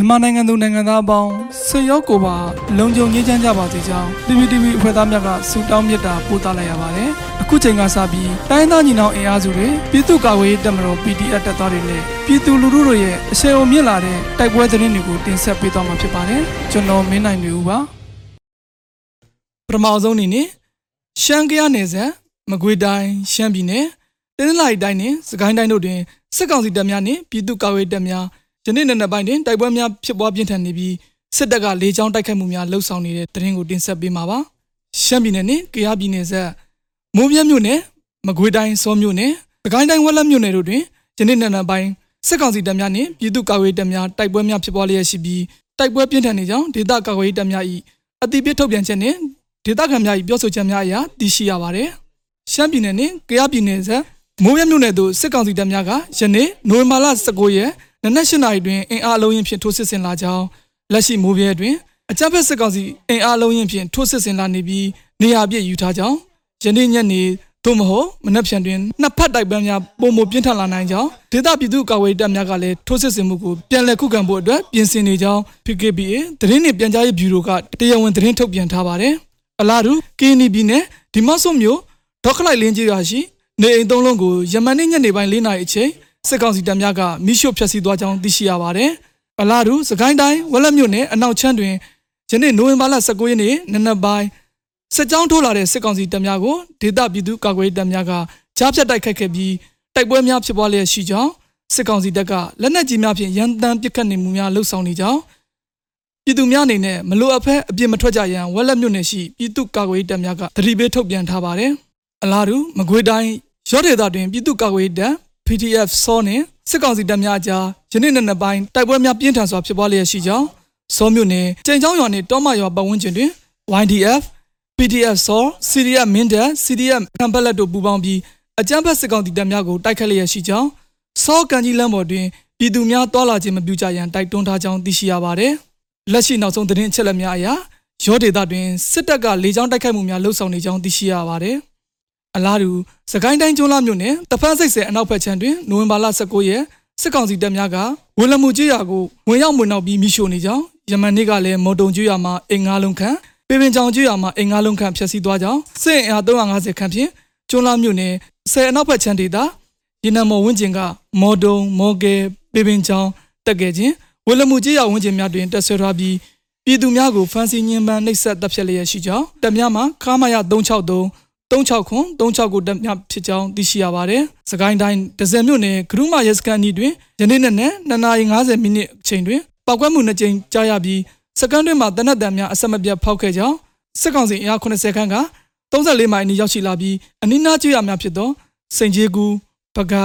မြန်မာနိုင်ငံသူနိုင်ငံသားအပေါင်းဆွေရောက်ကိုပါလုံခြုံရေးချမ်းကြပါစေကြောင်း PPTV အဖွဲ့သားများကဆုတောင်းမေတ္တာပို့သလိုက်ရပါတယ်။အခုချိန်ကစပြီးတိုင်းသားညီနောင်အင်အားစုတွေပြည်သူ့ကာကွယ်ရေးတပ်မတော် PDF တပ်သားတွေနဲ့ပြည်သူလူထုတို့ရဲ့အဆင်အုံမြင့်လာတဲ့တိုက်ပွဲသတင်းတွေကိုတင်ဆက်ပေးသွားမှာဖြစ်ပါတယ်။ကျွန်တော်မင်းနိုင်နေဦးပါ။ပထမဆုံးအနေနဲ့ရှမ်းကရနယ်စပ်မကွေတိုင်းရှမ်းပြည်နယ်တင်းနလိုက်တိုင်းနဲ့စကိုင်းတိုင်းတို့တွင်စစ်ကောင်စီတပ်များနှင့်ပြည်သူ့ကာကွယ်ရေးတပ်များ ယနေ့နေ့နေ့ပိုင်းတွင်တိုက်ပွဲများဖြစ်ပွားပြင်းထန်နေပြီးစစ်တပ်ကလေကြောင်းတိုက်ခိုက်မှုများလှုပ်ဆောင်နေတဲ့သတင်းကိုတင်ဆက်ပေးမှာပါရှမ်းပြည်နယ်နှင့်ကယားပြည်နယ်ဆက်မိုးမြတ်မြို့နယ်မကွေတိုင်းစောမြို့နယ်စကိုင်းတိုင်းဝက်လက်မြို့နယ်တို့တွင်ယနေ့နေ့နေ့ပိုင်းစစ်ကောင်စီတပ်များနှင့်ပြည်သူ့ကာကွယ်ရေးတပ်များတိုက်ပွဲများဖြစ်ပွားလျက်ရှိပြီးတိုက်ပွဲပြင်းထန်နေကြောင်းဒေသကာကွယ်ရေးတပ်များ၏အတိအပြထုတ်ပြန်ချက်နှင့်ဒေသခံများ၏ပြောဆိုချက်များအရသိရှိရပါသည်ရှမ်းပြည်နယ်နှင့်ကယားပြည်နယ်ဆက်မိုးမြတ်မြို့နယ်သို့စစ်ကောင်စီတပ်များကယနေ့နိုဝင်ဘာလ19ရက် နနက်၈နာရီတွင်အင်အားအလုံးရင်ဖြင့်ထိုးစစ်ဆင်လာကြောင်းလက်ရှိမိုးပြဲတွင်အကြမ်းဖက်စစ်ကောင်စီအင်အားအလုံးရင်ဖြင့်ထိုးစစ်ဆင်လာနေပြီးနေရာပြည့်ယူထားကြောင်းယနေ့ညနေသို့မဟုတ်မနက်ဖြန်တွင်နှစ်ဖက်တိုက်ပွဲများပုံမပြင်းထန်လာနိုင်ကြောင်းဒေသပြည်သူ့ကာကွယ်ရေးတပ်များကလည်းထိုးစစ်ဆင်မှုကိုပြန်လည်ခုခံဖို့အတွက်ပြင်ဆင်နေကြောင်း PKPA သတင်းနှင့်ပြန်ကြားရေးဗျူရိုကတရားဝင်သတင်းထုတ်ပြန်ထားပါတယ်အလားတူ KNY ပြည်နယ်ဒီမော့ဆိုမြို့ဒေါက်ခလိုက်လင်းကြီးရာရှိနေအိမ်သုံးလုံးကိုယမန်နေ့ညနေပိုင်း၄နာရီအချိန် စစ်ကောင်စီတပ်များကမိရှို့ဖျက်ဆီးသွားကြောင်းသိရှိရပါတယ်။အလားတူစကိုင်းတိုင်းဝက်လက်မြို့နယ်အနောက်ချမ်းတွင်ယနေ့နိုဝင်ဘာလ19ရက်နေ့နနက်ပိုင်းစစ်ကြောင်းထိုးလာတဲ့စစ်ကောင်စီတပ်များကိုဒေသပြည်သူကာကွယ်ရေးတပ်များကကြားဖြတ်တိုက်ခိုက်ခဲ့ပြီးတိုက်ပွဲများဖြစ်ပွားလျက်ရှိကြောင်းစစ်ကောင်စီတပ်ကလက်နက်ကြီးများဖြင့်ရန်တမ်းပစ်ခတ်နေမှုများလှုပ်ဆောင်နေကြောင်းပြည်သူများအနေနဲ့မလိုအပ်ဖက်အပြစ်မထွက်ကြရန်ဝက်လက်မြို့နယ်ရှိပြည်သူကာကွယ်ရေးတပ်များကတတိပေးထုတ်ပြန်ထားပါတယ်။အလားတူမကွေးတိုင်းရော့ဒေသတွင်ပြည်သူ့ကာကွယ်ရေးတပ် PDF စောနှင့်စစ်ကောင်စီတပ်များအကြားယနေ့နေ့နှစ်ပိုင်းတိုက်ပွဲများပြင်းထန်စွာဖြစ်ပွားလျက်ရှိကြောင်းစောမြို့နယ်ကြိမ်ချောင်းရွာနှင့်တောမရွာပတ်ဝန်းကျင်တွင် YDF PDF စော CDF မင်းတပ် CDF ကံပလက်တို့ပူးပေါင်းပြီးအကြမ်းဖက်စစ်ကောင်စီတပ်များကိုတိုက်ခတ်လျက်ရှိကြောင်းစောကန်ကြီးလမ်းပေါ်တွင်ပြည်သူများတွာလာခြင်းမပြုကြရန်တိုက်တွန်းထားကြောင်းသိရှိရပါတယ်။လက်ရှိနောက်ဆုံးသတင်းအချက်အလက်များအရရောဒေတာတွင်စစ်တပ်ကလေကြောင်းတိုက်ခိုက်မှုများလှုပ်ဆောင်နေကြောင်းသိရှိရပါတယ်။ အလားတူစကိုင်းတိုင်းကျွန်းလာမြို့နယ်တဖန်းစိတ်ဆယ်အနောက်ဘက်ခြမ်းတွင်နိုဝင်ဘာလ19ရက်စစ်ကောင်စီတပ်များကဝေလမှုကျွော်ကိုဝင်ရောက်မွေနောက်ပြီးမိရှို့နေကြောင်းယမန်နေ့ကလည်းမော်တုံကျွော်မှာအင်္ဂါလုံးခန့်ပေပင်ချောင်ကျွော်မှာအင်္ဂါလုံးခန့်ဖျက်ဆီးသွားကြောင်းစစ်အင်အား350ခန့်ဖြင့်ကျွန်းလာမြို့နယ်ဆယ်အနောက်ဘက်ခြမ်းဒေသရေနံမော်ဝင်းကျင်ကမော်တုံမော်ကဲပေပင်ချောင်တက်ခဲ့ခြင်းဝေလမှုကျွော်ဝင်းကျင်များတွင်တက်ဆွဲထားပြီးပြည်သူများကိုဖမ်းဆီးညှဉ်းပန်းနှိပ်စက်တပ်ဖြတ်လျက်ရှိကြောင်းတပ်များမှခါမရ363 36ခွန်36ကိုတက်မြဖြစ်ကြောင်းသိရှိရပါတယ်။စကိုင်းတိုင်းဒဇယ်မြို့နယ်ဂရုမရဲစခန်းဤတွင်ယနေ့နေ့နဲ့2:50မိနစ်အချိန်တွင်ပောက်ကွဲမှုနှစ်ကြိမ်ကြားရပြီးစကန်တွင်မှတနက်တန်များအဆက်မပြတ်ဖောက်ခဲ့ကြောင်းစစ်ကောင်စီအင်အား80ခန်းက34မိုင်အနီးရောက်ရှိလာပြီးအနီးနားကျွော်များဖြစ်သောစိန်ကြီးကူပကာ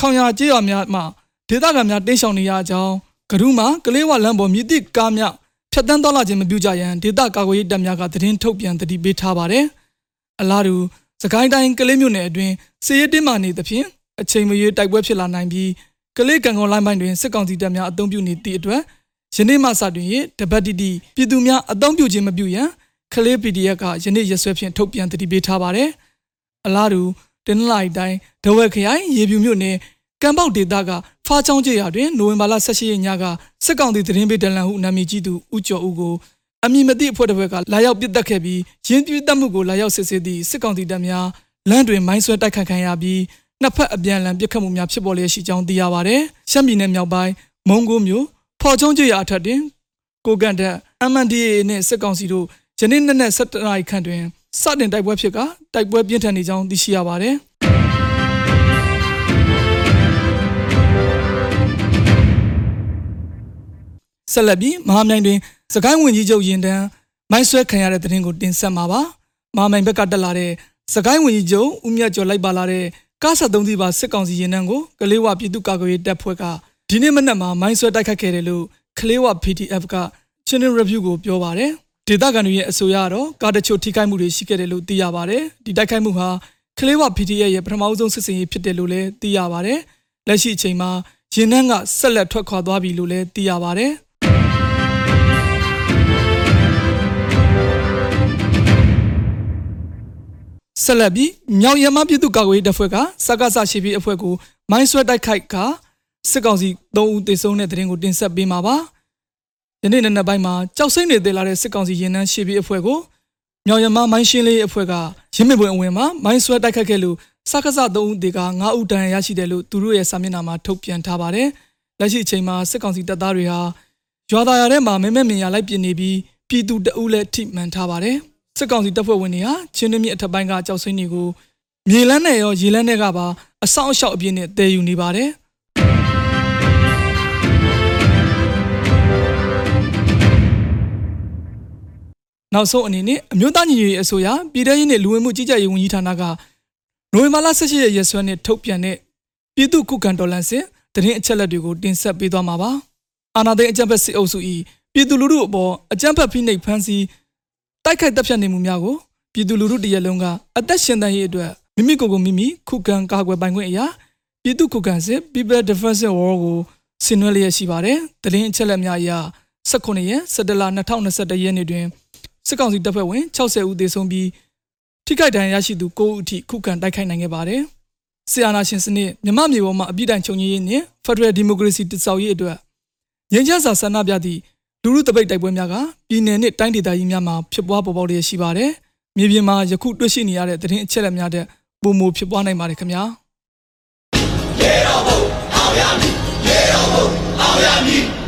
ခေါင်ရကျွော်များမှဒေသခံများတင်းရှောင်နေရကြောင်းဂရုမကလေးဝလမ်းပေါ်မြစ်တိကားများဖြတ်တန်းသွားလာခြင်းမပြုကြရန်ဒေသကာကွယ်ရေးတပ်များကသတင်းထုတ်ပြန်တတိပေးထားပါတယ်။ အလားတူစကိုင်းတိုင်းကလေးမြို့နယ်အတွင်းစစ်ရေးတင်းမာနေသဖြင့်အချိန်မရွေးတိုက်ပွဲဖြစ်လာနိုင်ပြီးကလေးကံကောလိုင်းပိုင်းတွင်စစ်ကောင်စီတပ်များအုံပြုနေသည့်အတွက်ယနေ့မှစတွင်တပတ်တိတိပြည်သူများအုံပြုခြင်းမပြုရန်ကလေး PDF ကယနေ့ရက်စွဲဖြင့်ထုတ်ပြန်တတိပေးထားပါတယ်။အလားတူတင်းလိုက်တိုင်းဒဝဲခရိုင်ရေပြူမြို့နယ်ကံပေါက်ဒေသကဖားချောင်းကျေးရွာတွင်နိုဝင်ဘာလ18ရက်ညကစစ်ကောင်စီသတင်းပေးတလန်ဟုနာမည်ကြီးသူဦးကျော်ဦးကို အမည်မသိအဖွဲ့တစ်ဖွဲ့ကလာရောက်ပစ်တက်ခဲ့ပြီးရင်းပြတ်မှုကိုလာရောက်စစ်ဆေးသည့်စစ်ကောင်စီတပ်များလမ်းတွင်မိုင်းဆွဲတိုက်ခတ်ခံရပြီးနှစ်ဖက်အပြန်အလှန်ပစ်ခတ်မှုများဖြစ်ပေါ်လျက်ရှိကြောင်းသိရပါတယ်။ရှမ်းပြည်နယ်မြောက်ပိုင်းမုံကိုမြို့ဖော်ချုံကျွော်အထက်တွင်ကိုကန်တက် MNDAA နှင့်စစ်ကောင်စီတို့ယနေ့နေ့နဲ့17နာရီခန့်တွင်စတင်တိုက်ပွဲဖြစ်ကတိုက်ပွဲပြင်းထန်နေကြောင်းသိရှိရပါတယ်။ဆက်လက်ပြီးမဟာမြိုင်တွင် စကိုင်းဝင်ကြီးချုပ်ရင်တန်းမိုင်းဆွဲခံရတဲ့တဲ့တင်ကိုတင်ဆက်မှာပါမဟာမြိုင်ဘက်ကတက်လာတဲ့စကိုင်းဝင်ကြီးချုပ်ဦးမြတ်ကျော်လိုက်ပါလာတဲ့ကားဆက်သုံးစီးပါစစ်ကောင်စီရင်တန်းကိုကလေးဝပြည်သူ့ကာကွယ်ရေးတပ်ဖွဲ့ကဒီနေ့မနက်မှာမိုင်းဆွဲတိုက်ခတ်ခဲ့တယ်လို့ကလေးဝ PDF က Channel Review ကိုပြောပါတယ်ဒေသခံတွေရဲ့အဆိုအရတော့ကားတချို့ထိခိုက်မှုတွေရှိခဲ့တယ်လို့သိရပါတယ်ဒီတိုက်ခိုက်မှုဟာကလေးဝ PDF ရဲ့ပထမဆုံးစစ်စင်ရေးဖြစ်တယ်လို့လည်းသိရပါတယ်လက်ရှိအချိန်မှာရင်နှန်းကဆက်လက်ထွက်ခွာသွားပြီလို့လည်းသိရပါတယ် ဆက်လက်ပြီးမြောက်ရမပြည်သူ့ကာကွယ်ရေးတပ်ဖွဲ့ကစကားဆရှိပြီးအဖွဲ့ကိုမိုင်းဆွဲတိုက်ခိုက်ကစစ်ကောင်စီ၃ဦးတေဆုံးတဲ့တဲ့ရင်ကိုတင်ဆက်ပေးမှာပါယနေ့နေ့နက်ပိုင်းမှာကြောက်စိမ့်နေသေးလာတဲ့စစ်ကောင်စီရင်နှန်းရှေ့ပြေးအဖွဲ့ကိုမြောင်ရမမိုင်းရှင်းလေးအဖွဲ့ကရင်းမြစ်ပွင့်အဝင်မှာမိုင်းဆွဲတိုက်ခတ်ခဲ့လို့စက္ကစ3ဦးတေက9ဦးတန်ရရှိတယ်လို့သူတို့ရဲ့စာမျက်နှာမှာထုတ်ပြန်ထားပါတယ်။လက်ရှိအချိန်မှာစစ်ကောင်စီတပ်သားတွေဟာရွာသားရထဲမှာမဲမဲမြင်ရလိုက်ပြင်နေပြီးပြည်သူတအုပ်လည်းထိမှန်ထားပါတယ်။ စစ်ကောင်စီတပ်ဖွဲ့ဝင်တွေဟာချင်းတွင်းမြစ်အထက်ပိုင်းကကြောက်စိမ့်တွေကိုမြေလန်းနဲ့ရောရေလန်းတွေကပါအဆောင်အရှောက်အပြည့်နဲ့တည်ယူနေပါတယ်။နောက်ဆုံးအနေနဲ့အမျိုးသားညီညွတ်ရေးအစိုးရပြည်ထရေးနဲ့လူဝင်မှုကြီးကြပ်ရေးဝန်ကြီးဌာနကနိုဝင်ဘာလ18ရက်ရက်စွဲနဲ့ထုတ်ပြန်တဲ့ပြည်သူ့ခုခံတော်လှန်စစ်တရင်အချက်လက်တွေကိုတင်ဆက်ပေးသွားမှာပါ။အာဏာသိမ်းအကြမ်းဖက်စစ်အုပ်စု၏ပြည်သူလူထုအပေါ်အကြမ်းဖက်ဖိနှိပ်ဖန်ဆီး တိုက်ခိုက်တပ်ဖြတ်နေမှုများကိုပြည်သူလူထုတရက်လုံးကအသက်ရှင်သန်ရေးအတွက်မိမိကိုယ်ကိုမိမိခုခံကာကွယ်ပိုင်ခွင့်အရာပြည်သူ့ခုခံစစ် People Defensive War ကိုဆင်နွှဲလျက်ရှိပါတယ်။တရင်အချက်လက်များအရ18ရက်17လ2021ရက်နေ့တွင်စစ်ကောင်စီတပ်ဖွဲ့ဝင်60ဦးသေဆုံးပြီးထိခိုက်ဒဏ်ရာရရှိသူ9ဦးအထိခုခံတိုက်ခိုက်နိုင်ခဲ့ပါတယ်။ဆီယနာရှင်စနစ်မြမမြေပေါ်မှာအပြစ်ဒဏ်ချုပ်ငြိမ်းရေးနဲ့ Federal Democracy တည်ဆောက်ရေးအတွက်ငြိမ်းချမ်းစွာဆန္ဒပြသည့် လူမှုတပိတ်တိုက်ပွဲများကပြည်내နဲ့တိုင်းဒေသကြီးများမှာဖြစ်ပွားပေါ်ပေါက်လျက်ရှိပါတယ်။မြေပြင်မှာယခုတွေ့ရှိနေရတဲ့သတင်းအချက်အလက်များတဲ့ပုံမဖြစ်ပွားနိုင်ပါတယ်ခင်ဗျာ။ရေတော်ဘုံအောင်ရမည်ရေတော်ဘုံအောင်ရမည်